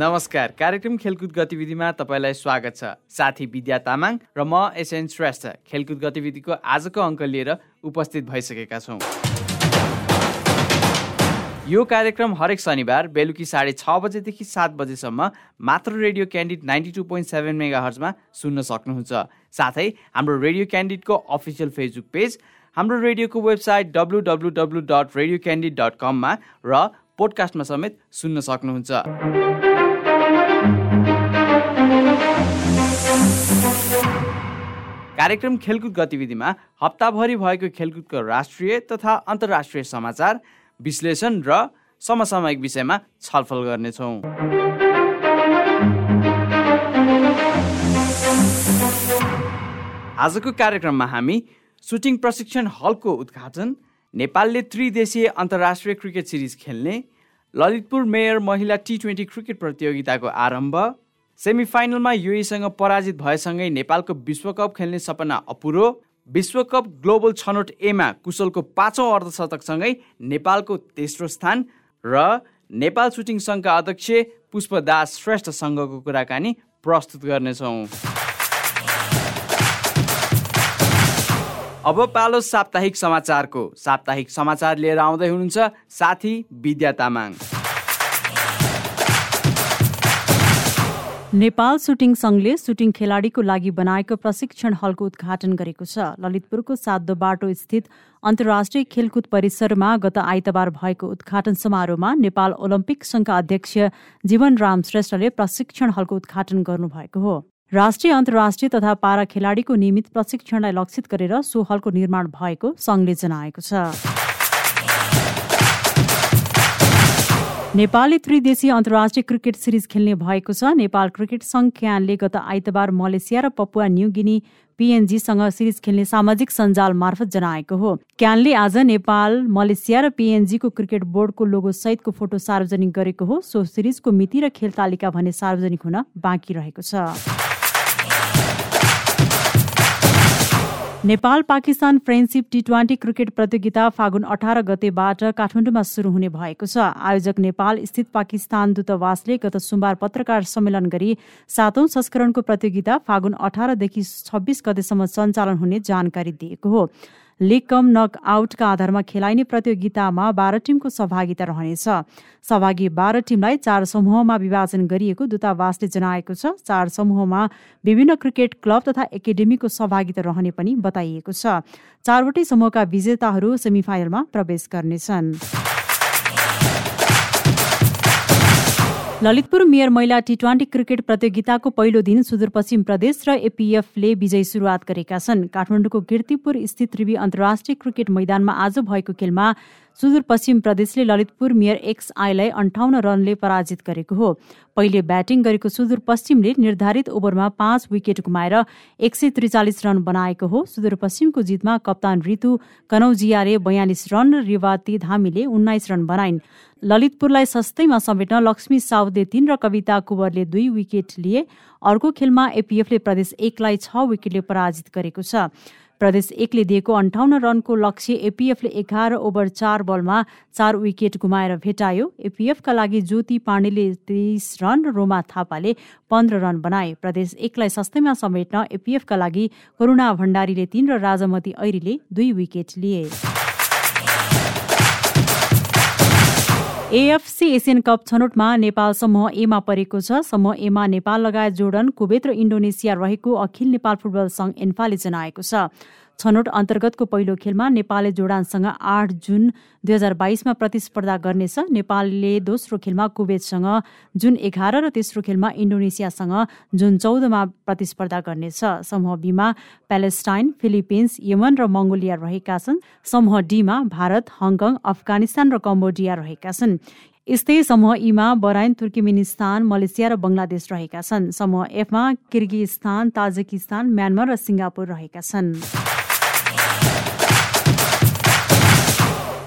नमस्कार। कार्यक्रम खेलकुद गतिविधिमा तपाईँलाई स्वागत छ। साथी विद्या तामाङ र म एसएन श्रेष्ठ। खेलकुद गतिविधिको आजको अङ्क लिएर उपस्थित भइसकेका छौँ। यो कार्यक्रम हरेक शनिबार बेलुकी साढे छ बजेदेखि सात बजेसम्म मात्र radio Candid ninety two point seven mega हर्जमा सुन्न सक्नुहुन्छ। साथै हाम्रो रेडियो क्यान्डिडको अफिसियल फेसबुक पेज हाम्रो रेडियोको website W W W dot radio Candid dot कममा र पोडकास्टमा समेत सुन्न सक्नुहुन्छ। कार्यक्रम खेलकुद गतिविधिमा हप्ताभरि भएको खेलकुदको राष्ट्रिय तथा अन्तर्राष्ट्रिय समाचार विश्लेषण र समसामयिक विषयमा छलफल गर्नेछौँ। आजको कार्यक्रममा हामी सुटिङ प्रशिक्षण हलको उद्घाटन नेपालले त्रिदेशीय अन्तर्राष्ट्रिय क्रिकेट सिरिज खेल्ने ललितपुर मेयर महिला टी ट्वेन्टी क्रिकेट प्रतियोगिताको आरम्भ सेमिफाइनलमा युएसँग पराजित भएसँगै नेपालको विश्वकप खेल्ने सपना अपुरो। विश्वकप ग्लोबल छनौट एमा कुशलको पाँचौँ अर्धशतकसँगै नेपालको तेस्रो स्थान र नेपाल सुटिङ सङ्घका अध्यक्ष पुष्पदास श्रेष्ठसँगको कुराकानी प्रस्तुत गर्नेछौँ। अब पालो साप्ताहिक समाचारको। साप्ताहिक समाचार लिएर आउँदै हुनुहुन्छ साथी विद्या तामाङ। नेपाल सुटिङ सङ्घले सुटिङ खेलाडीको लागि बनाएको प्रशिक्षण हलको उद्घाटन गरेको छ। ललितपुरको सातो बाटो स्थित अन्तर्राष्ट्रिय खेलकुद परिसरमा गत आइतबार भएको उद्घाटन समारोहमा नेपाल ओलम्पिक सङ्घका अध्यक्ष जीवन राम श्रेष्ठले प्रशिक्षण हलको उद्घाटन गर्नुभएको हो। राष्ट्रिय अन्तर्राष्ट्रिय तथा पारा खेलाडीको नियमित प्रशिक्षणलाई लक्षित गरेर सो हलको निर्माण भएको सङ्घले जनाएको छ। नेपालले त्रिदेशीय अन्तर्राष्ट्रिय क्रिकेट सिरिज खेल्ने भएको छ। नेपाल क्रिकेट सङ्घ गत आइतबार मलेसिया र पपुवा न्यू गिनी पिएनजीसँग सिरिज खेल्ने सामाजिक सञ्जाल मार्फत जनाएको हो। क्यानले आज नेपाल मलेसिया र पिएनजीको क्रिकेट बोर्डको लोगो सहितको फोटो सार्वजनिक गरेको हो। सो सिरिजको मिति र खेल तालिका भने सार्वजनिक हुन बाँकी रहेको छ। Nepal Pakistan friendship T twenty cricket प्रतियोगिता फागुन अठार गतेबाट काठमाडौँमा सुरु हुने भएको छ। आयोजक नेपाल स्थित पाकिस्तान दूतावासले गत सोमबार पत्रकार सम्मेलन गरी सातौं संस्करणको प्रतियोगिता फागुन अठारदेखि छब्बिस गतेसम्म सञ्चालन हुने जानकारी दिएको हो। लिग कम नक आउटका आधारमा खेलाइने प्रतियोगितामा बाह्र टिमको सहभागिता रहनेछ। सहभागी बाह्र टिमलाई चार समूहमा विभाजन गरिएको दूतावासले जनाएको छ। चार समूहमा विभिन्न क्रिकेट क्लब तथा एकाडेमीको सहभागिता रहने पनि बताइएको छ। चारवटै समूहका विजेताहरू सेमिफाइनलमा प्रवेश गर्नेछन्। ललितपुर मेयर महिला टी ट्वेन्टी क्रिकेट प्रतियोगिताको पहिलो दिन सुदूरपश्चिम प्रदेश र एपिएफले विजय सुरुवात गरेका छन्। काठमाडौँको किर्तिपुर स्थित त्रिवी अन्तर्राष्ट्रिय क्रिकेट मैदानमा आज भएको खेलमा सुदूरपश्चिम प्रदेशले ललितपुर मेयर एक्स आईलाई अन्ठाउन्न रनले पराजित गरेको हो। पहिले ब्याटिङ गरेको सुदूरपश्चिमले निर्धारित ओभरमा पाँच विकेट गुमाएर एक सय त्रिचालिस रन बनाएको हो। सुदूरपश्चिमको जितमा कप्तान ऋतु कनौजियाले बयालिस रन र रिवाती धामीले उन्नाइस रन बनाइन्। ललितपुरलाई सस्तैमा समेट्न लक्ष्मी साउदले तीन र कविता कुवरले दुई विकेट लिए। अर्को खेलमा एपिएफले प्रदेश एकलाई छ विकेटले पराजित गरेको छ। प्रदेश एकले दिएको अन्ठाउन्न रनको लक्ष्य एपिएफले एघार ओभर चार बलमा चार विकेट गुमाएर भेटायो। एपिएफका लागि ज्योति पाण्डेले तेइस रन रोमा थापाले पन्ध्र रन बनाए। प्रदेश एकलाई सस्तैमा समेट्न एपिएफका लागि करुणा भण्डारीले तीन र राजामती ऐरीले दुई विकेट लिए। एएफसी एसियन कप छनौटमा नेपाल समूह एमा परेको छ। समूह एमा नेपाल लगायत जोर्डन कुवेत र इन्डोनेसिया रहेको अखिल नेपाल फुटबल सङ्घ एन्फाले जनाएको छ। छनौट अन्तर्गतको पहिलो खेलमा नेपालले जोडानसँग आठ जुन दुई हजार बाइसमा प्रतिस्पर्धा गर्नेछ। नेपालले दोस्रो खेलमा कुवेतसँग जुन एघार र तेस्रो खेलमा इन्डोनेसियासँग जुन चौधमा प्रतिस्पर्धा गर्नेछ। समूह बीमा प्यालेस्टाइन फिलिपिन्स यमन र मङ्गोलिया रहेका छन्। समूह डीमा भारत हङकङ अफगानिस्तान र कम्बोडिया रहेका छन्। यस्तै समूह इमा बराइन तुर्कमेनिस्तान मलेसिया र बङ्गलादेश रहेका छन्। समूह एफमा किर्गिस्तान ताजिकिस्तान म्यानमार र सिङ्गापुर रहेका छन्।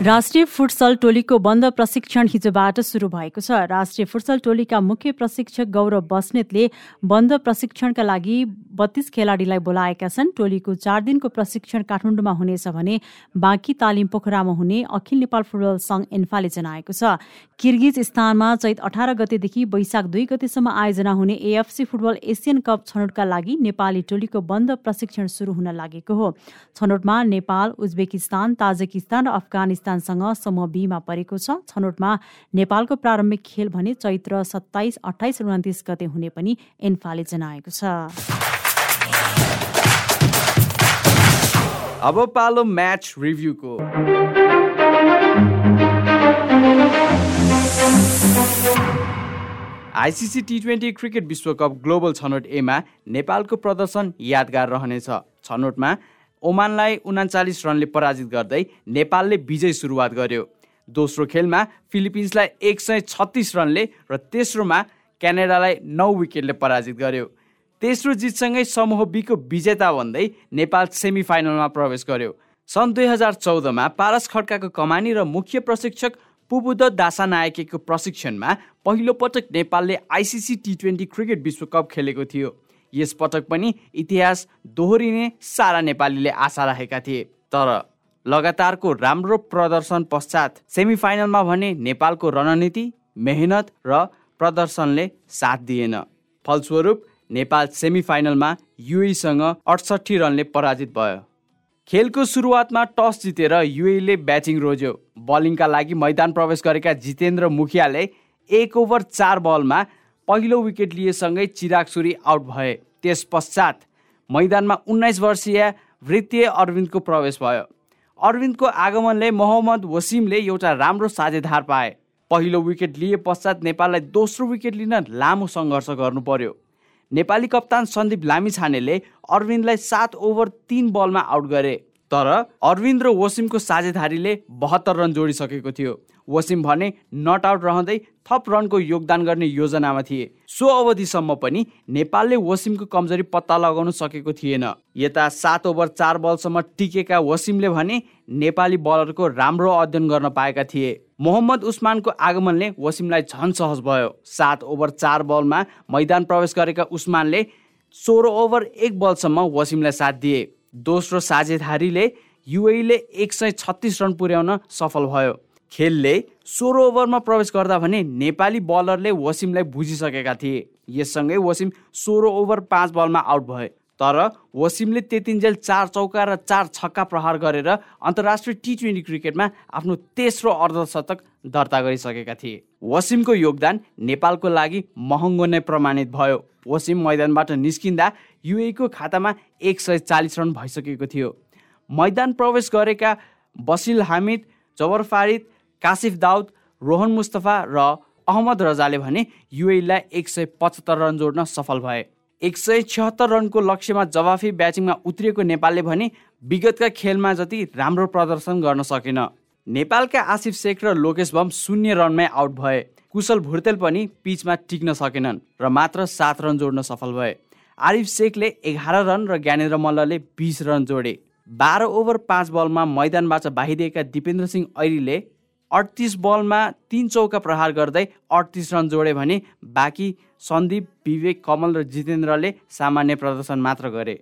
राष्ट्रिय फुटसल टोलीको बन्द प्रशिक्षण हिजोबाट सुरु भएको छ। राष्ट्रिय फुटसल टोलीका मुख्य प्रशिक्षक गौरव बस्नेतले बन्द प्रशिक्षणका लागि बत्तीस खेलाडीलाई बोलाएका छन्। टोलीको चार दिनको प्रशिक्षण काठमाडौँमा हुनेछ भने बाँकी तालिम पोखरामा हुने अखिल नेपाल फुटबल सङ्घ इन्फाले जनाएको छ। किर्गिज स्थानमा चैत अठार गतेदेखि वैशाख दुई गतेसम्म आयोजना हुने एएफसी फुटबल एसियन कप छनौटका लागि नेपाली टोलीको बन्द प्रशिक्षण सुरु हुन लागेको हो। छनौटमा नेपाल उज्बेकिस्तान ताजिकिस्तान र अफगानिस्तान पाकिस्तानसँग समूह बीमा परेको छ। छनौटमा नेपालको प्रारम्भिक खेल भने चैत्र सत्ताइस अठाइस र उन्तिस गते हुने पनि एन्फाले जनाएको छ। अब पालो म्याच रिभ्यूको। आइसिसी टी ट्वेन्टी क्रिकेट विश्वकप ग्लोबल छनौट एमा नेपालको प्रदर्शन यादगार रहनेछ। छनौटमा ओमानलाई उनाचालिस रनले पराजित गर्दै नेपालले विजय सुरुवात गर्यो। दोस्रो खेलमा फिलिपिन्सलाई एक सय छत्तिस रनले र तेस्रोमा क्यानाडालाई नौ विकेटले पराजित गर्यो। तेस्रो जितसँगै समूह बीको विजेता भन्दै नेपाल सेमी फाइनलमा प्रवेश गर्यो। सन् दुई हजार चौधमा पारस खड्काको कमानी र मुख्य प्रशिक्षक पुबुद दासा नायकेको प्रशिक्षणमा पहिलोपटक नेपालले आइसिसी टी ट्वेन्टी क्रिकेट विश्वकप खेलेको थियो। यस पटक पनि इतिहास दोहोरिने सारा नेपालीले आशा राखेका थिए। तर लगातारको राम्रो प्रदर्शन पश्चात सेमी फाइनलमा भने नेपालको रणनीति मेहनत र प्रदर्शनले साथ दिएन। फलस्वरूप नेपाल सेमी फाइनलमा युएसँग अडसट्ठी रनले पराजित भयो। खेलको सुरुवातमा टस जितेर युएले ब्याटिङ रोज्यो। बलिङका लागि मैदान प्रवेश गरेका जितेन्द्र मुखियाले एक ओभर चार बलमा पहिलो विकेट लिएसँगै चिराग सुरी आउट भए। त्यस पश्चात मैदानमा उन्नाइस वर्षीय वृत्तीय अरविन्दको प्रवेश भयो। अरविन्दको आगमनले मोहम्मद वसिमले एउटा राम्रो साझेदार पाए। पहिलो विकेट लिए पश्चात नेपाललाई दोस्रो विकेट लिन लामो सङ्घर्ष गर्नु पर्यो नेपाली कप्तान सन्दीप लामिछानेले अरविन्दलाई सात ओभर तिन बलमा आउट गरे। तर अरविन्द र वसिमको साझेदारीले बहत्तर रन जोडिसकेको थियो। वसिम भने नट आउट रहँदै थप रनको योगदान गर्ने योजनामा थिए। सो अवधिसम्म पनि नेपालले वसिमको कमजोरी पत्ता लगाउन सकेको थिएन। यता सात ओभर चार बलसम्म टिकेका वसिमले भने नेपाली बलरको राम्रो अध्ययन गर्न पाएका थिए। मोहम्मद उस्मानको आगमनले वसिमलाई झन सहज भयो। सात ओभर चार बलमा मैदान प्रवेश गरेका उस्मानले सोह्र ओभर एक बलसम्म वसिमलाई साथ दिए। दोस्रो साझेदारीले युएले एक सय छत्तिस रन पुर्याउन सफल भयो। खेलले सोह्र ओभरमा प्रवेश गर्दा भने नेपाली बलरले वसिमलाई बुझिसकेका थिए। यससँगै वसिम सोह्र ओभर पाँच बलमा आउट भए। तर वसिमले त्यतिन्जेल चार चौका र चार छक्का प्रहार गरेर अन्तर्राष्ट्रिय टी ट्वेन्टी क्रिकेटमा आफ्नो तेस्रो अर्धशतक दर्ता गरिसकेका थिए। वसिमको योगदान नेपालको लागि महँगो नै प्रमाणित भयो। वसिम मैदानबाट निस्किँदा युएको खातामा एक सय चालिस रन भइसकेको थियो। मैदान प्रवेश गरेका बसिल हामिद जबर फारिद कासिफ दाउद रोहन मुस्तफा र अहमद रजाले भने युएलाई एक सय पचहत्तर रन जोड्न सफल भए। एक सय छिहत्तर रनको लक्ष्यमा जवाफी ब्याटिङमा उत्रिएको नेपालले भने विगतका खेलमा जति राम्रो प्रदर्शन गर्न सकेन। नेपालका आसिफ शेख र लोकेश बम शून्य रनमै आउट भए। कुशल भुर्तेल पनि पिचमा टिक्न सकेनन् र मात्र सात रन जोड्न सफल भए। आरिफ शेखले एघार रन र ज्ञानेन्द्र मल्लले बिस रन जोडे। बाह्र ओभर पाँच बलमा मैदानबाट बाहिरिएका दिपेन्द्र सिंह ऐरीले अडतिस बलमा तिन चौका प्रहार गर्दै अडतिस रन जोडे भने बाँकी सन्दीप विवेक कमल र जितेन्द्रले सामान्य प्रदर्शन मात्र गरे।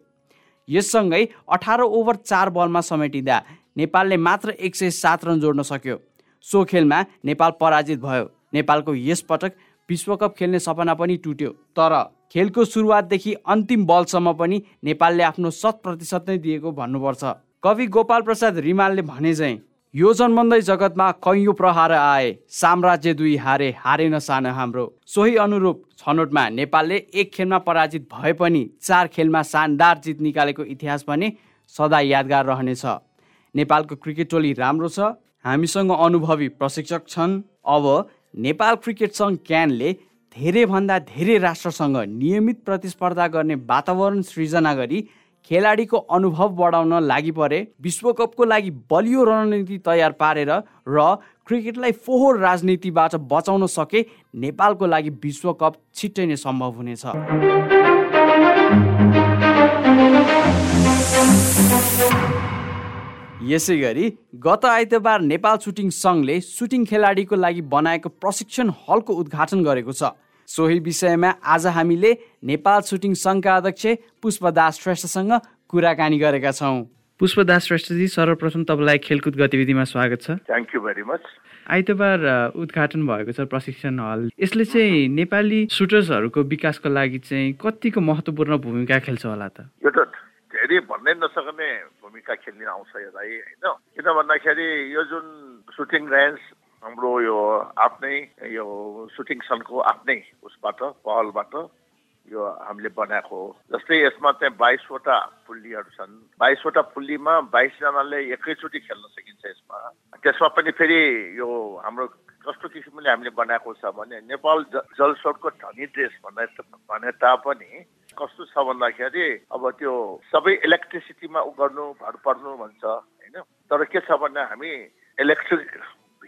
यससँगै अठार ओभर चार बलमा समेटिँदा नेपालले मात्र एक सय सात रन जोड्न सक्यो। सो खेलमा नेपाल पराजित भयो। नेपालको यसपटक विश्वकप खेल्ने सपना पनि टुट्यो। तर खेलको सुरुवातदेखि अन्तिम बलसम्म पनि नेपालले आफ्नो शत प्रतिशत नै दिएको भन्नुपर्छ। कवि गोपाल प्रसाद रिमालले भने चाहिँ यो जन्मँदै जगतमा कैयौँ प्रहार आए साम्राज्य दुई हारे हारेन सानो हाम्रो। सोही अनुरूप छनौटमा नेपालले एक खेलमा पराजित भए पनि चार खेलमा शानदार जित निकालेको इतिहास पनि सदा यादगार रहनेछ। नेपालको क्रिकेट टोली राम्रो छ हामीसँग अनुभवी प्रशिक्षक छन्। अब नेपाल क्रिकेट सङ्घ क्यानले धेरैभन्दा धेरै राष्ट्रसँग नियमित प्रतिस्पर्धा गर्ने वातावरण सृजना गरी खेलाडीको अनुभव बढाउन लागि परे विश्वकपको लागि बलियो रणनीति तयार पारेर र क्रिकेटलाई फोहोर राजनीतिबाट बचाउन सके नेपालको लागि विश्वकप छिट्टै नै सम्भव हुनेछ। यसै गरी गत आइतबार नेपाल सुटिङ सङ्घले सुटिङ खेलाडीको लागि बनाएको प्रशिक्षण हलको उद्घाटन गरेको छ। सोही विषयमा आज हामीले नेपाल सुटिङ सङ्घका अध्यक्ष पुष्पदास श्रेष्ठसँग कुराकानी गरेका छौँ। पुष्पदास श्रेष्ठजी सर्वप्रथम तपाईँलाई खेलकुद गतिविधिमा स्वागत छ। थ्याङ्क यू भेरी मच आइतबार उद्घाटन भएको छ प्रशिक्षण हल। यसले चाहिँ नेपाली सुटर्सहरूको विकासको लागि चाहिँ कतिको महत्त्वपूर्ण भूमिका खेल्छ होला त? यो त धेरै भन्नै नसक्ने भूमिका खेल्ने आउँछ यसलाई होइन? किन भन्दाखेरि यो जुन सुटिङ रेन्ज हाम्रो यो आफ्नै यो सुटिङ सनको आफ्नै उसबाट पहलबाट यो हामीले बनाएको हो। जस्तै यसमा चाहिँ बाइसवटा पुल्लीहरू छन्। बाइसवटा पुल्लीमा बाइसजनाले एकैचोटि खेल्न सकिन्छ यसमा। त्यसमा पनि फेरि यो हाम्रो कस्तो किसिमले हामीले बनाएको छ भने नेपाल जल स्रोतको धनी देश भन्दा भने तापनि कस्तो छ भन्दाखेरि अब त्यो सबै इलेक्ट्रिसिटीमा उ गर्नु भर पर्नु भन्छ होइन? तर के छ भने हामी इलेक्ट्रिक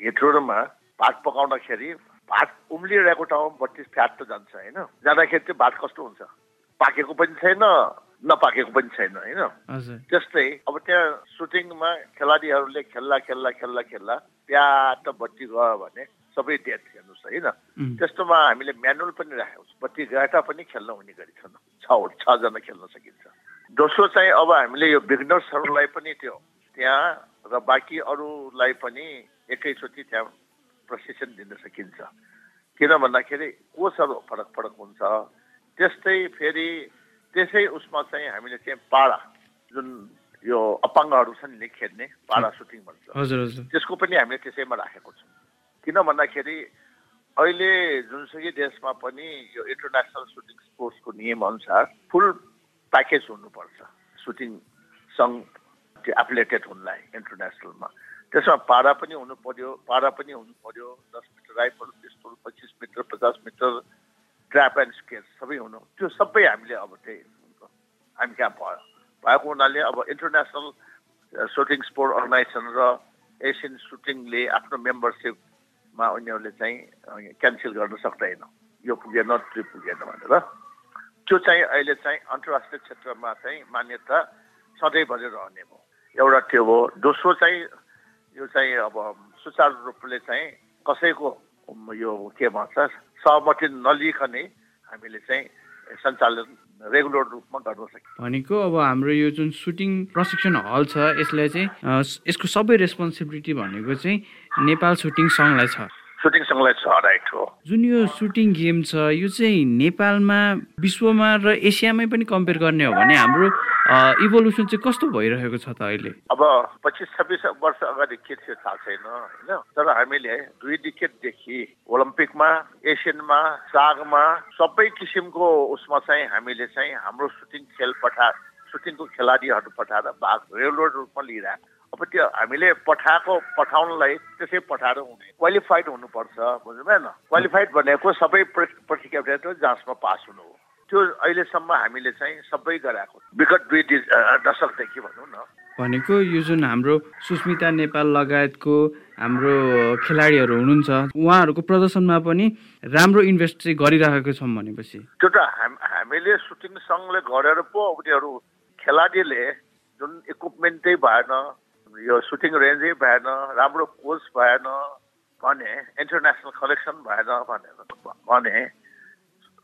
हिटरमा भात पकाउँदाखेरि भात उम्लिरहेको ठाउँमा बत्तिस फ्याट त जान्छ होइन? जाँदाखेरि चाहिँ भात कस्तो हुन्छ? पाकेको पनि छैन नपाकेको पनि छैन होइन? त्यस्तै अब त्यहाँ सुटिङमा खेलाडीहरूले खेल्ला खेल्ला खेल्ला खेल्ला प्याट बत्ती गयो भने सबै डेथ हेर्नुहोस् होइन? त्यस्तोमा हामीले म्यानुअल पनि राखेको छ बत्ती गाटा पनि खेल्न हुने गरी छन् छ छजना खेल्न सकिन्छ। दोस्रो चाहिँ अब हामीले यो बिगनर्सहरूलाई पनि त्यो त्यहाँ र बाँकी अरूलाई पनि एकैचोटि त्यहाँ प्रशिक्षण दिन सकिन्छ। किन भन्दाखेरि कोचहरू फरक फरक हुन्छ? त्यस्तै फेरि त्यसै उसमा चाहिँ हामीले चाहिँ पाडा जुन यो अपाङ्गहरू छन् नि खेल्ने पाडा सुटिङ भन्छ। त्यसको पनि हामीले त्यसैमा राखेको छौँ। किन भन्दाखेरि अहिले जुनसुकै देशमा पनि यो इन्टरनेसनल सुटिङ स्पोर्ट्सको नियमअनुसार फुल प्याकेज हुनुपर्छ। सुटिङ सङ्घ त्यो एप्लेटेड हुनलाई इन्टरनेसनलमा। त्यसमा पारा पनि हुनु पर्यो पारा पनि हुनु पर्यो दस मिटर राइफल पिस्तोल पच्चिस मिटर पचास मिटर ट्र्याप एन्ड स्केच सबै हुनु त्यो सबै हामीले अब त्यही हामी कहाँ भयो भएको हुनाले अब इन्टरनेसनल सुटिङ स्पोर्ट अर्गनाइजेसन र एसियन सुटिङले आफ्नो मेम्बरसिप मा उनीहरूले चाहिँ क्यान्सल गर्न सक्दैन यो पुगेन त्यो पुगेन भनेर। त्यो चाहिँ अहिले चाहिँ अन्तर्राष्ट्रिय क्षेत्रमा चाहिँ मान्यता सधैँभरि रहने भयो। एउटा त्यो हो। दोस्रो चाहिँ यो चाहिँ अब सुचारू रूपले चाहिँ कसैको यो के भन्छ सहमति नलिकनै हामीले चाहिँ सञ्चालन रेगुलर रूपमा गर्न सकिन्छ। भनेको अब हाम्रो यो जुन सुटिङ प्रशिक्षण हल छ यसलाई चाहिँ यसको सबै रेस्पोन्सिबिलिटी भनेको चाहिँ नेपाल सुटिङ सङ्घलाई छ। सुटिङ सङ्घलाई छ राइट हो। जुन यो सुटिङ गेम छ यो चाहिँ नेपालमा विश्वमा र एसियामै पनि कम्पेयर गर्ने हो भने हाम्रो इभोल्युसन चाहिँ कस्तो भइरहेको छ त अहिले? अब पच्चिस छब्बिस वर्ष अगाडि के थियो थाहा छैन होइन? तर हामीले दुई डिकेटदेखि ओलम्पिकमा एसियनमा सागमा सबै किसिमको उसमा चाहिँ हामीले चाहिँ हाम्रो सुटिङ खेल पठा सुटिङको खेलाडीहरू पठाएर भाग रेगुलर रूपमा लिइरहेको अब त्यो हामीले पठाएको पठाउनलाई त्यसै पठाएर हुने। क्वालिफाइड हुनुपर्छ बुझ्नु भएन क्वालिफाइड भनेको सबै प्रतिक्रिया जाँचमा पास हुनु हो। त्यो अहिलेसम्म हामीले चाहिँ सबै गराएको। विगत दुई दशकदेखि भनौँ न। भनेको यो जुन हाम्रो सुस्मिता नेपाल लगायतको हाम्रो खेलाडीहरू हुनुहुन्छ उहाँहरूको प्रदर्शनमा पनि राम्रो इन्भेस्ट चाहिँ गरिरहेको छौँ भनेपछि। त्यो त हामीले सुटिङ सङ्घले गरेर पो उनीहरू खेलाडीले जुन इक्विपमेन्टै भएन यो सुटिङ रेन्जै भएन राम्रो कोच भएन भने इन्टरनेसनल कलेक्सन भएन भनेर भने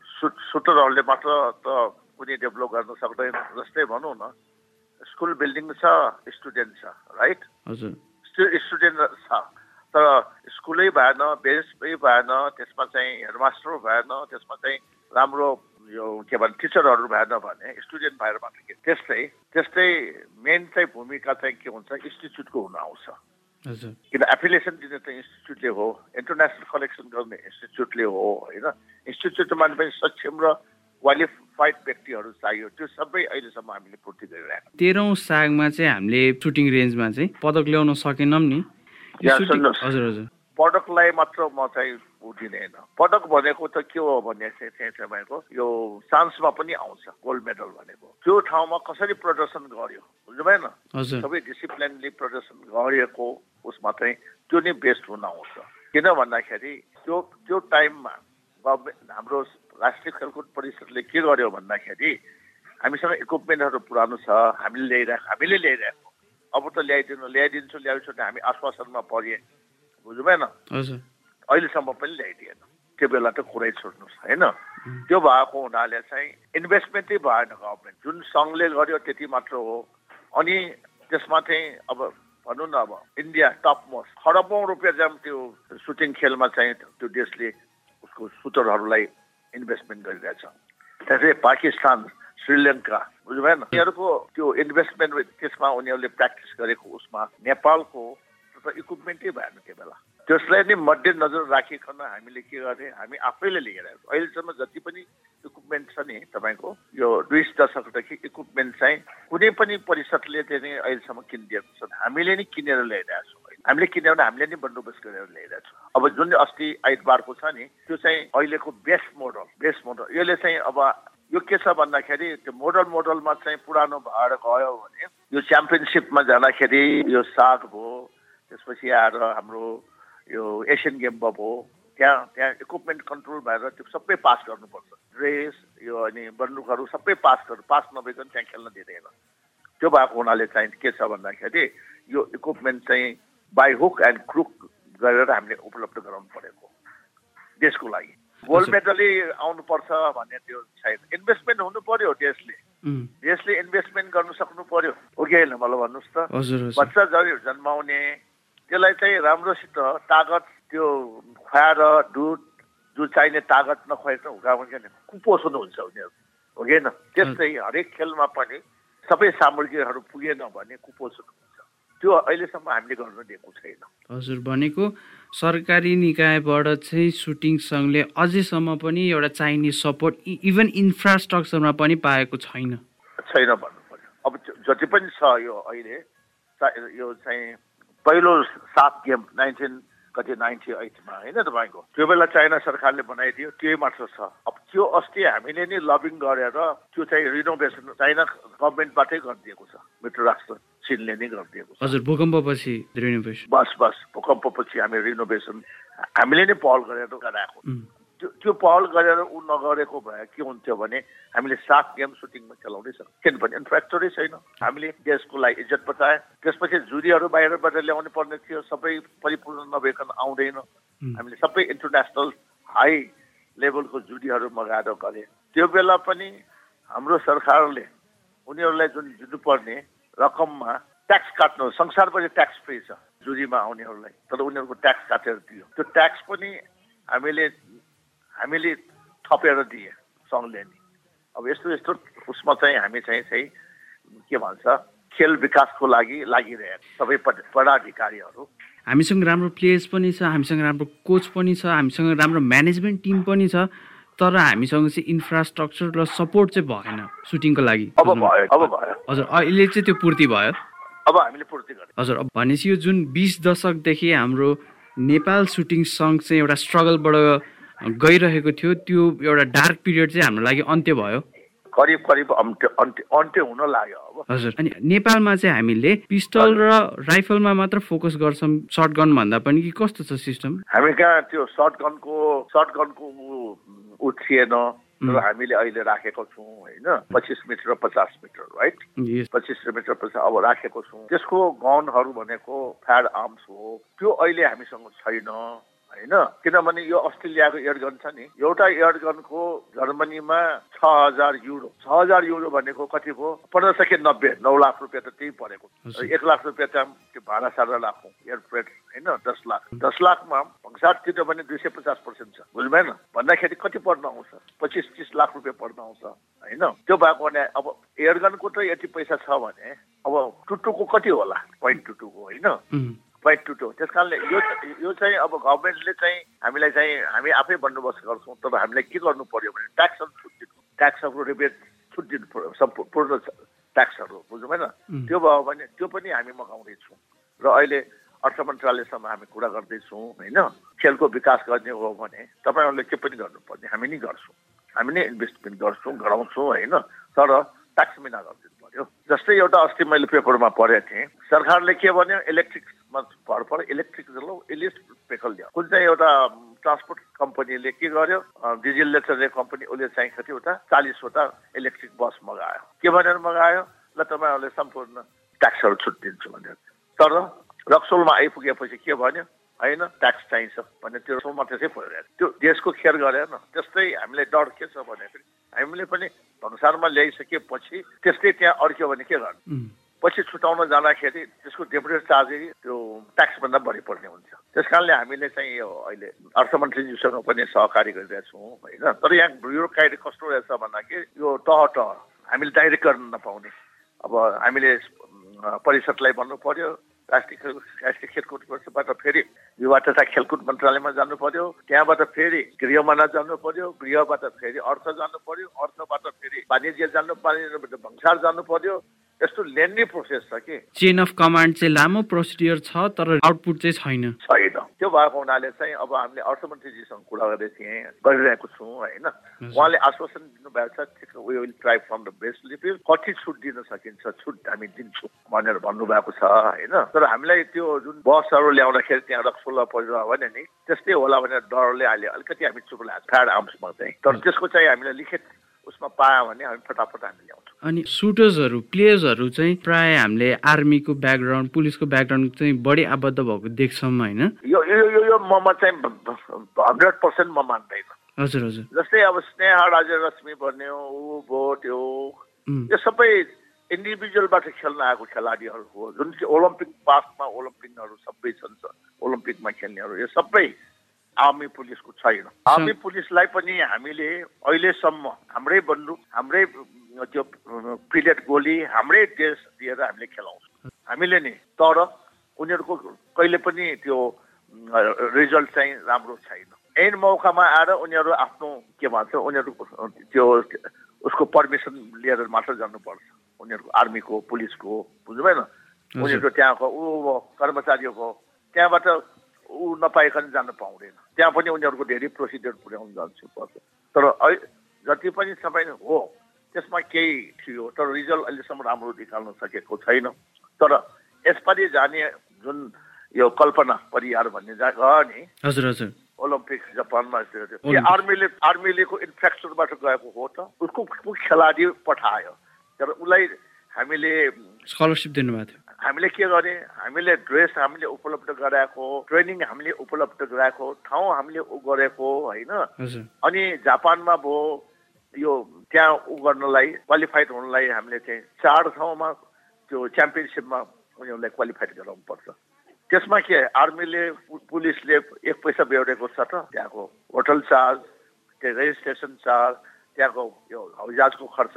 सु सुटरहरूले मात्र त कुनै डेभलप गर्न सक्दैन जस्तै भनौँ न। स्कुल बिल्डिङ छ स्टुडेन्ट छ राइट स्टुडेन्ट छ। तर स्कुलै भएन बेन्चै भएन त्यसमा चाहिँ हेडमास्टर भएन त्यसमा चाहिँ राम्रो यो के भन्छ टिचरहरू भएन भने स्टुडेन्ट भएर मात्र के त्यस्तै त्यस्तै मेन चाहिँ भूमिका चाहिँ के हुन्छ इन्स्टिच्युटको हुन आउँछ। किन एफिलिएसन दिने त इन्स्टिच्युटले हो इन्टरनेसनल कलेक्सन गर्ने इन्स्टिच्युटले हो होइन? इन्स्टिच्युटमा पनि सक्षम र क्वालिफाइड व्यक्तिहरू चाहियो त्यो सबै अहिलेसम्म हामीले पूर्ति गरिरहेको तेह्रौँ सागमा चाहिँ हामीले सुटिङ रेन्जमा चाहिँ पदक ल्याउन सकेनौँ नि। हजुर हजुर। पदकलाई मात्र म चाहिँ उठिँदैन। पदक भनेको त के हो भने चाहिँ तपाईँको यो चान्समा पनि आउँछ गोल्ड मेडल भनेको। त्यो ठाउँमा कसरी प्रदर्शन गर्यो? बुझ्नु भएन सबै डिसिप्लिनली प्रदर्शन गरेको उसमा चाहिँ त्यो नै बेस्ट हुन आउँछ। किन भन्दाखेरि त्यो त्यो टाइममा गभर्मेन्ट हाम्रो राष्ट्रिय खेलकुद परिषदले के गर्यो भन्दाखेरि हामीसँग इक्विपमेन्टहरू पुरानो छ हामीले ल्याइरहेको हामीले ल्याइरहेको अब त ल्याइदिनु ल्याइदिन्छु ल्याइदिन्छु हामी आश्वासनमा परे। बुझ्नु भएन अहिलेसम्म पनि ल्याइदिएन। त्यो बेला त कुरै छोड्नुहोस् होइन? त्यो भएको हुनाले चाहिँ इन्भेस्टमेन्टै भएन गभर्मेन्ट जुन सङ्घले गर्यो त्यति मात्र हो। अनि त्यसमा चाहिँ अब भनौँ न अब इन्डिया टप मोस्ट खरबौँ रुपियाँ चाहिँ त्यो सुटिङ खेलमा चाहिँ त्यो देशले उसको सुटरहरूलाई इन्भेस्टमेन्ट गरिरहेछ। त्यसै पाकिस्तान श्रीलङ्का बुझ्नु भएन उनीहरूको त्यो इन्भेस्टमेन्ट त्यसमा उनीहरूले प्र्याक्टिस गरेको उसमा नेपालको इक्विपमेन्टै भएन त्यो बेला। त्यसलाई नै मध्यनजर राखिकन हामीले के गर्ने हामी आफैले लिएर अहिलेसम्म जति पनि इक्विपमेन्ट छ नि तपाईँको यो दुई दशकदेखि इक्विपमेन्ट चाहिँ कुनै पनि परिषदले चाहिँ अहिलेसम्म किनिदिएको छ। हामीले नै किनेर ल्याइरहेको छौँ हामीले भने हामीले नै बन्दोबस्त गरेर ल्याइरहेको छौँ। अब जुन अस्ति आइतबारको छ नि त्यो चाहिँ अहिलेको बेस्ट मोडल बेस्ट मोडल यसले चाहिँ अब यो के छ भन्दाखेरि त्यो मोडल मोडलमा चाहिँ पुरानो भएर गयो भने यो च्याम्पियनसिपमा जाँदाखेरि यो साग भयो त्यसपछि आएर हाम्रो यो एसियन गेम भयो त्यहाँ त्यहाँ इक्विपमेन्ट कन्ट्रोल भएर त्यो सबै पास गर्नुपर्छ. ड्रेस यो अनि बन्दुकहरू सबै पास गर्नु पास नभइकन त्यहाँ खेल्न दिँदैन। त्यो भएको हुनाले चाहिँ के छ भन्दाखेरि यो इक्विपमेन्ट चाहिँ बाई हुक एन्ड क्रुक गरेर हामीले उपलब्ध गराउनु परेको देशको लागि। गोल्ड मेडलै आउनुपर्छ भन्ने त्यो छैन। इन्भेस्टमेन्ट हुनु पर्यो देशले। देशले इन्भेस्टमेन्ट गर्नु सक्नु पर्यो। हो कि होइन मलाई भन्नुहोस् त। बच्चा जन्माउने त्यसलाई चाहिँ राम्रोसित तागत त्यो खुवाएर दुध जो चाहिने तागत नखुवाएर हुँदा कुपोषण हुन्छ उनीहरू हो कि त्यस्तै हरेक खेलमा पनि सबै सामग्रीहरू पुगेन भने कुपोषण हुन्छ। त्यो अहिलेसम्म हामीले गर्न दिएको छैन। हजुर भनेको सरकारी निकायबाट चाहिँ सुटिङ सङ्घले अझैसम्म पनि एउटा चाहिने सपोर्ट इभन इन्फ्रास्ट्रक्चरमा पनि पाएको छैन। छैन भन्नु पर्यो अब जति पनि छ यो अहिले यो चाहिँ पहिलो सात गेम नाइन्टिन कति नाइन्टी एटमा होइन तपाईँको? त्यो बेला चाइना सरकारले बनाइदियो त्यही मात्र छ। अब त्यो अस्ति हामीले नै लबिङ गरेर त्यो चाहिँ रिनोभेसन चाइना गभर्मेन्टबाटै गरिदिएको छ। मित्र राष्ट्र चिनले नै गरिदिएको छ। हजुर भूकम्पपछि रिनोभेसन बस बस भूकम्पपछि हामी रिनोभेसन हामीले नै पहल गरेर गराएको। त्यो पहल गरेर ऊ नगरेको भए के हुन्थ्यो भने हामीले सात गेम सुटिङमा खेलाउँदै छ किनभने इन्फ्रास्ट्रक्चरै छैन। हामीले देशको लागि इज्जत बचाए त्यसपछि जुरीहरू बाहिरबाट ल्याउनु पर्ने थियो। सबै परिपूर्ण नभइकन आउँदैन। हामीले सबै इन्टरनेसनल हाई लेभलको जुरीहरू मगाएर गरे। त्यो बेला पनि हाम्रो सरकारले उनीहरूलाई जुन दिनुपर्ने रकममा ट्याक्स काट्नु संसारभरि ट्याक्स फ्री छ जुरीमा आउनेहरूलाई। तर उनीहरूको ट्याक्स काटेर दियो। त्यो ट्याक्स पनि हामीले हामीले थपेर दिए सङ्घले नि अब यस्तो यस्तो उसमा चाहिँ हामी चाहिँ चाहिँ के भन्छ खेल विकासको लागि लागिरहेको सबै पदाधिकारीहरू। हामीसँग राम्रो प्लेयर्स पनि छ हामीसँग राम्रो कोच पनि छ हामीसँग राम्रो म्यानेजमेन्ट टिम पनि छ तर हामीसँग चाहिँ इन्फ्रास्ट्रक्चर र सपोर्ट चाहिँ भएन सुटिङको लागि। अब भयो अब भयो। हजुर अहिले चाहिँ त्यो पूर्ति भयो। अब हामीले पूर्ति गर्यो। हजुर भनेपछि यो जुन बिस दशकदेखि हाम्रो नेपाल सुटिङ सङ्घ चाहिँ एउटा स्ट्रगलबाट गइरहेको थियो त्यो एउटा डार्क पिरियड चाहिँ हाम्रो लागि अन्त्य भयो। करिब करिब अन्त्य अन्त्य हुन लाग्यो अब। हजुर अनि नेपालमा चाहिँ हामीले पिस्टल र राइफलमा मात्र फोकस गर्छौँ सर्ट गन भन्दा पनि कि कस्तो छ सिस्टम? हामी कहाँ त्यो सर्ट गनको सर्ट गनको ऊ थिएन तर हामीले अहिले राखेको छौँ होइन? पच्चिस मिटर र पचास मिटर राइट पच्चिस मिटर पचास अब राखेको छौँ। त्यसको गनहरू भनेको फायर आर्म्स हो। त्यो अहिले हामीसँग छैन। होइन? किनभने यो अस्ट्रेलियाको एयरगन छ नि। एउटा एयरगनको जर्मनीमा छ हजार युरो। छ हजार युरो भनेको कति भयो? पन्ध्र सय नब्बे नौ लाख रुपियाँ त त्यही परेको। एक लाख रुपियाँ त त्यो भाडा सारा लाखौँ एयरफ्रेट होइन? दस लाख। दस लाखमा भङ्सार तिर्यो भने दुई सय पचास पर्सेन्ट छ। बुझ्नु भएन भन्दाखेरि कति पर्न आउँछ? पच्चिस तिस लाख रुपियाँ पर्न आउँछ होइन? त्यो भएको भने अब एयरगनको त यति पैसा छ भने अब टुटुको कति होला? पोइन्ट टुटुको होइन? पोइन्ट टु टू त्यस कारणले यो यो चाहिँ अब गभर्मेन्टले चाहिँ हामीलाई चाहिँ हामी आफै बन्दोबस्त गर्छौँ तर हामीलाई के गर्नु पर्यो भने ट्याक्सहरू छुट दिनु ट्याक्सहरू रिबेट छुट दिनु पर्यो सम्पूर्ण ट्याक्सहरू बुझ्नु भएन त्यो भयो भने त्यो पनि हामी मगाउँदैछौँ। र अहिले अर्थ मन्त्रालयसँग हामी कुरा गर्दैछौँ होइन? खेलको विकास गर्ने हो भने तपाईँहरूले के पनि गर्नुपर्ने हामी नै गर्छौँ। हामी नै इन्भेस्टमेन्ट गर्छौँ गराउँछौँ होइन? तर ट्याक्स बिना गरिदिनु पर्यो। जस्तै एउटा अस्ति मैले पेपरमा पढेको थिएँ सरकारले के भन्यो? इलेक्ट्रिकमा भर पर्यो इलेक्ट्रिक इलेक्ट्रिक भेकल दियो कुन चाहिँ एउटा ट्रान्सपोर्ट कम्पनीले के गर्यो डिजिलले चल्ने कम्पनी उसले चाहिँ कतिवटा चालिसवटा इलेक्ट्रिक बस मगायो। के भनेर मगायो? ल तपाईँहरूले सम्पूर्ण ट्याक्सहरू छुट दिन्छु भनेर। तर रक्सोलमा आइपुगेपछि के भन्यो? होइन ट्याक्स चाहिन्छ भने त्यो रक्सोलमा त्यसै पऱ्यो त्यो देशको खेर गरेन त्यस्तै हामीलाई डर के छ भने हामीले पनि भन्सारमा ल्याइसकेपछि त्यस्तै त्यहाँ अड्क्यो भने के गर्नु? पछि छुटाउन जाँदाखेरि त्यसको डेपुटेड चार्ज त्यो ट्याक्सभन्दा बढी पर्ने हुन्छ। त्यस कारणले हामीले चाहिँ यो अहिले अर्थमन्त्रीज्यूसँग पनि सहकारी गरिरहेछौँ होइन? तर यहाँ ब्युरोक्राइट कस्तो रहेछ भन्दाखेरि यो तह तह हामीले डाइरेक्ट गर्न नपाउने। अब हामीले परिषदलाई भन्नु पर्यो राष्ट्रिय राष्ट्रिय खेलकुदबाट फेरि युवा तथा खेलकुद मन्त्रालयमा जानु पर्यो। त्यहाँबाट फेरि गृहमा जानु पर्यो गृहबाट फेरि अर्थ जानु पर्यो अर्थबाट फेरि वाणिज्य जानु वाणिज्यबाट भन्सार जानु पर्यो। यस्तो लेन्दी प्रोसेस छ कि। चेन अफ कमान्ड चाहिँ लामो प्रोसिडियर छ तर आउटपुट चाहिँ छैन। छैन। त्यो भएको हुनाले चाहिँ अब हामीले अर्थमन्त्रीजीसँग कुरा गर्दै थिएँ गरिरहेको छौँ होइन। उहाँले आश्वासन दिनुभएको छ we will try from the best लिपिल कति छुट दिन सकिन्छ छुट हामी दिन्छौँ भनेर भन्नुभएको छ होइन। तर हामीलाई त्यो जुन बसहरू ल्याउँदाखेरि त्यहाँ रक्सोल्ला परिरह भने नि त्यस्तै होला भनेर डरले अहिले अलिकति हामी चुप लाग्छ। फ्याड आर्म्समा चाहिँ तर त्यसको चाहिँ हामीलाई लिखित उसमा पायो भने हामी फटाफट हामी ल्याउँछौँ। अनि सुटर्सहरू प्लेयर्सहरू चाहिँ प्राय हामीले आर्मीको ब्याकग्राउन्ड पुलिसको ब्याकग्राउन्ड चाहिँ बढी आबद्ध भएको देख्छौँ होइन? यो यो यो ममा चाहिँ हन्ड्रेड पर्सेन्ट म मान्दैन हजुर हजुर। जस्तै अब स्नेहा राजा रश्मि भन्यो ऊ भो त्यो। यो सबै इन्डिभिजुअलबाट खेल्न आएको खेलाडीहरू हो जुन चाहिँ ओलम्पिक पासमा ओलम्पिकहरू सबै छन् ओलम्पिकमा खेल्नेहरू यो सबै आर्मी पुलिसको छैन आर्मी पुलिसलाई पनि हामीले अहिलेसम्म हाम्रै बन्दुक हाम्रै त्यो पिलेट गोली हाम्रै देश दिएर हामीले खेलाउँछौँ हामीले नि तर उनीहरूको कहिले पनि त्यो रिजल्ट चाहिँ राम्रो छैन एन मौकामा आएर उनीहरू आफ्नो के भन्छ उनीहरू त्यो उसको पर्मिसन लिएर मात्र जानुपर्छ उनीहरूको आर्मीको पुलिसको बुझ्नुभएन उनीहरूको त्यहाँको ऊ कर्मचारीहरूको त्यहाँबाट ऊ नपाइकन जान पाउँदैन। त्यहाँ पनि उनीहरूको धेरै प्रोसिडियर पुर्याउनु जान्छु पर्छ। तर जति पनि सबै हो त्यसमा केही थियो तर रिजल्ट अहिलेसम्म राम्रो निकाल्न सकेको छैन। तर यसपालि जाने जुन यो कल्पना परिवार भन्ने जग्गा नि हजुर हजुर। ओलम्पिक जापानमा आर्मीले आर्मीलेको इन्फ्रास्ट्रक्चरबाट गएको हो त उसको खेलाडी पठायो। तर उसलाई हामीले स्कलरसिप दिनुभएको थियो। हामीले के गरे हामीले ड्रेस हामीले उपलब्ध गराएको ट्रेनिङ हामीले उपलब्ध गराएको ठाउँ हामीले उ गरेको होइन? अनि जापानमा भयो यो त्यहाँ उ गर्नलाई क्वालिफाइड हुनलाई हामीले चाहिँ चार ठाउँमा त्यो च्याम्पियनसिपमा उनीहरूलाई क्वालिफाइड गराउनु पर्छ त्यसमा के आर्मीले पुलिसले एक पैसा बेहोरेको छ त? त्यहाँको होटल चार्ज त्यो रेजिस्ट्रेसन चार्ज त्यहाँको यो हवाईजहाजको खर्च।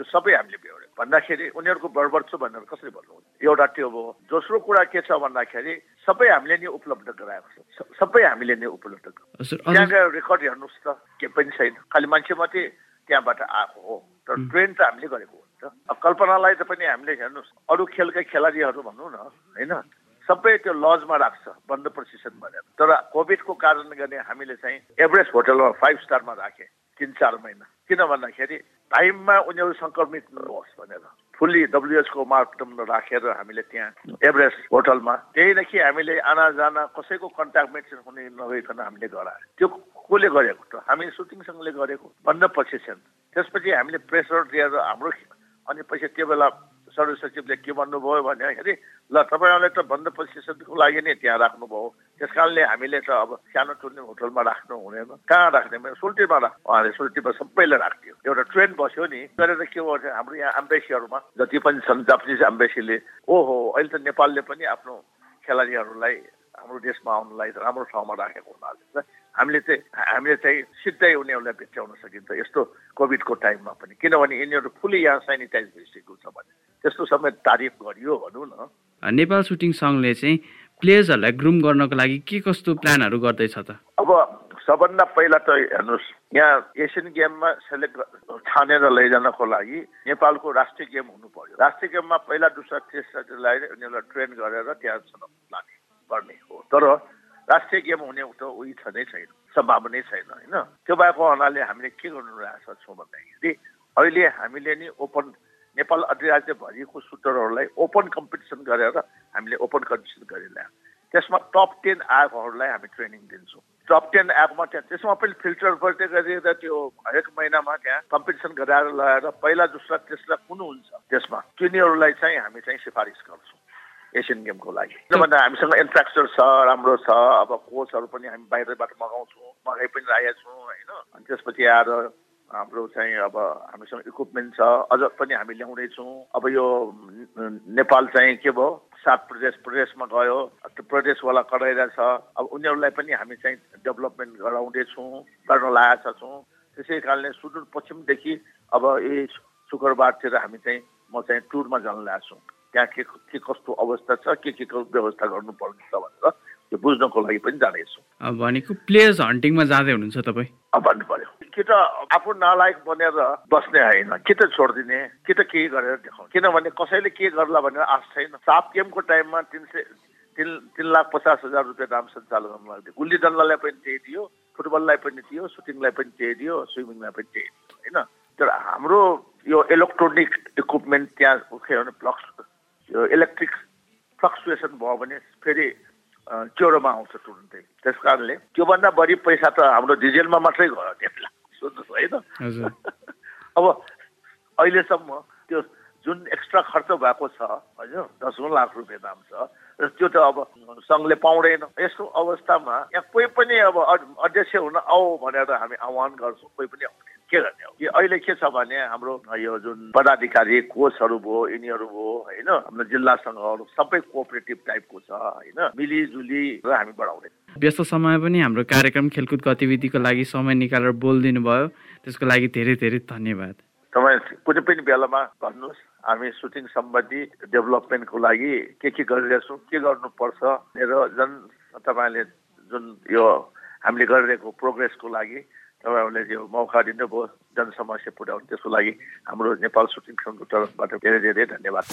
त्यो सबै हामीले बेहोऱ्यो भन्दाखेरि उनीहरूको बढबड छ भनेर कसरी भन्नु एउटा त्यो भयो दोस्रो कुरा के छ भन्दाखेरि सबै हामीले नै उपलब्ध गराएको छ। सबै हामीले नै उपलब्ध त्यहाँ गएर रेकर्ड हेर्नुहोस् त के पनि छैन। खालि मान्छे मात्रै त्यहाँबाट आएको हो। तर ट्रेन त हामीले गरेको हुन्छ। कल्पनालाई त पनि हामीले हेर्नुहोस्। अरू खेलकै खेलाडीहरू भनौँ न होइन? सबै त्यो लजमा राख्छ बन्द प्रशिक्षण भनेर। तर कोभिडको कारणले गर्ने हामीले चाहिँ एभरेस्ट होटलमा फाइभ स्टारमा राखेँ तिन चार महिना। किन भन्दाखेरि टाइममा उनीहरू सङ्क्रमित नहोस् भनेर। फुल्ली डब्लुएचको मापदण्ड राखेर हामीले त्यहाँ एभरेस्ट होटलमा। त्यहीदेखि हामीले आना जाना कसैको कन्ट्याक्ट हुने नभइकन हामीले गरायो। त्यो कसले गरेको त? हामी सुटिङसँगले गरेको। बन्द प्रशिक्षण त्यसपछि हामीले प्रेसर दिएर हाम्रो अनि पछि त्यो बेला सर सचिवले के भन्नुभयो भन्दाखेरि ल तपाईँहरूले त बन्द प्रशिक्षणको लागि नै त्यहाँ राख्नुभयो। त्यस कारणले हामीले त अब सानो टुर्ने होटलमा राख्नु हुँदैन कहाँ राख्ने सुल्टीमा राख उहाँले सुल्टीमा सबैलाई राखिदियो। एउटा ट्रेन बस्यो नि गरेर के गर्छ हाम्रो यहाँ एम्बेसीहरूमा जति पनि छन् जापानिज एम्बेसीले ओहो अहिले त नेपालले पनि आफ्नो खेलाडीहरूलाई हाम्रो देशमा आउनुलाई राम्रो ठाउँमा राखेको हुनाले हामीले चाहिँ हामीले चाहिँ सिधै उनीहरूलाई भित्राउन सकिन्छ। यस्तो कोभिडको टाइममा पनि। किनभने यिनीहरू फुल्ली यहाँ सेनिटाइज भइसकेको छ भने। त्यस्तो समय तारिफ गरियो भनौँ न। नेपाल सुटिङ सङ्घले चाहिँ प्लेयर्सहरूलाई ग्रुम गर्नको लागि के कस्तो प्लानहरू गर्दैछ त? अब सबभन्दा पहिला त हेर्नुहोस् यहाँ एसियन गेममा सेलेक्ट छानेर लैजानको लागि नेपालको राष्ट्रिय गेम हुनु पर्यो राष्ट्रिय गेममा पहिला दुसरा टेस्टलाई उनीहरूलाई ट्रेन गरेर त्यहाँ लाने गर्ने हो। तर राष्ट्रिय गेम हुने त उही छँदै छैन सम्भावनै छैन होइन? त्यो भएको हुनाले हामीले के गर्नु रहेको छौँ भन्दाखेरि अहिले हामीले नि ओपन नेपाल अधिराज्यभरिको सुटरहरूलाई ओपन कम्पिटिसन गरेर हामीले ओपन कम्पिटिसन गरिरह्यो त्यसमा टप टेन आएकोहरूलाई हामी ट्रेनिङ दिन्छौँ। टप टेन एपमा त्यहाँ त्यसमा पनि फिल्टर गर्दै गरेर त्यो हरेक महिनामा त्यहाँ कम्पिटिसन गराएर लगाएर पहिला दोस्रा तेस्रा कुन हुन्छ त्यसमा तिनीहरूलाई चाहिँ हामी चाहिँ सिफारिस गर्छौँ एसियन गेमको लागि। किनभने हामीसँग इन्फ्रास्ट्रक्चर छ राम्रो छ अब कोचहरू पनि हामी बाहिरबाट मगाउँछौँ मगाइ पनि राखेका छौँ होइन। अनि त्यसपछि आएर हाम्रो चाहिँ अब हामीसँग इक्विपमेन्ट छ। अझ पनि हामी ल्याउँदैछौँ। अब यो नेपाल चाहिँ के भयो? सात प्रदेश प्रदेशमा गयो। त्यो प्रदेशवाला कराइरहेछ अब उनीहरूलाई पनि हामी चाहिँ डेभलपमेन्ट गराउँदैछौँ गर्न लागेका छौँ। त्यसै कारणले सुदूरपश्चिमदेखि अब यही शुक्रबारतिर हामी चाहिँ म चाहिँ टुरमा जान लागेको छु। त्यहाँ के के कस्तो अवस्था छ के को व्यवस्था गर्नुपर्ने छ भनेर त्यो बुझ्नको लागि पनि जानेछु। भनेको प्लेयर्स हन्टिङमा जाँदै हुनुहुन्छ तपाईँ। भन्नु पर्यो। कि त आफू नालायक बनेर बस्ने होइन कि त छोडिदिने कि त केही गरेर देखाउने। किनभने कसैले के गर्ला भनेर आश छैन। साप गेमको टाइममा तिन सय तिन तिन लाख पचास हजार रुपियाँ दाम सञ्चालन लाग्थ्यो। गुल्ली डन्डालाई पनि त्यही दियो फुटबललाई पनि दियो सुटिङलाई पनि त्यही दियो स्विमिङलाई पनि त्यही दियो होइन? तर हाम्रो यो इलेक्ट्रोनिक इक्विपमेन्ट त्यहाँ के भने प्लक्स यो इलेक्ट्रिक फ्लक्चुएसन भयो भने फेरि चोरोमा आउँछ तुरुन्तै। त्यस कारणले त्योभन्दा बढी पैसा त हाम्रो डिजेलमा मात्रै गयो त्यसलाई। सोध्नुहोस् होइन अब अहिलेसम्म त्यो जुन एक्स्ट्रा खर्च भएको छ होइन दसौँ लाख रुपियाँ दाम छ र त्यो त अब सङ्घले पाउँदैन। यस्तो अवस्थामा यहाँ कोही पनि अब अध्यक्ष हुन आऊ भनेर हामी आह्वान गर्छौँ कोही पनि आउँदैन। के गर्ने हो? यो अहिले के छ भने हाम्रो यो जुन पदाधिकारी कोचहरू भयो यिनीहरू भयो होइन? हाम्रो जिल्ला सङ्घहरू सबै कोअपरेटिभ टाइपको छ होइन? मिलिजुली र हामी बढाउँदै व्यस्त समय पनि हाम्रो कार्यक्रम खेलकुद गतिविधिको लागि समय निकालेर बोलिदिनु भयो। त्यसको लागि धेरै धेरै धन्यवाद। तपाईँ कुनै पनि बेलामा भन्नुहोस् हामी सुटिङ सम्बन्धी डेभलपमेन्टको लागि के के गरिरहेछौँ के गर्नुपर्छ र झन् तपाईँले जुन यो हामीले गरिरहेको प्रोग्रेसको लागि तपाईँहरूले यो मौका दिनुभयो जनसमस्या पुर्याउनु त्यसको लागि हाम्रो नेपाल सुटिङ सङ्घको तर्फबाट धेरै धेरै धन्यवाद।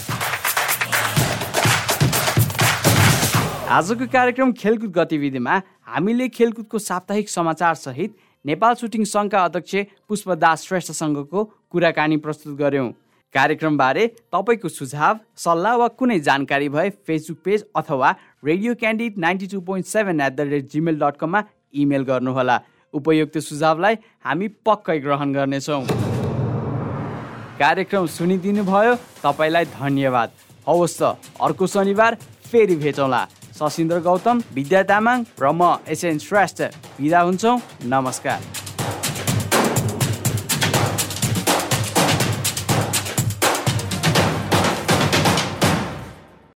आजको कार्यक्रम खेलकुद गतिविधिमा हामीले खेलकुदको साप्ताहिक समाचार सहित नेपाल सुटिङ सङ्घका अध्यक्ष पुष्पदास श्रेष्ठसँगको कुराकानी प्रस्तुत गऱ्यौँ कार्यक्रमबारे तपाईँको सुझाव सल्लाह वा कुनै जानकारी भए फेसबुक पेज अथवा radio Candid ninety two point seven at the rate Gmail dot कममा इमेल गर्नुहोला। उपयुक्त सुझावलाई हामी पक्कै ग्रहण गर्नेछौँ। कार्यक्रम सुनिदिनु भयो तपाईँलाई धन्यवाद। हवस् त अर्को शनिबार फेरि भेटौँला। सशिन्द्र गौतम विद्या तामाङ र म एसएन श्रेष्ठ। बिदा हुन्छौँ नमस्कार।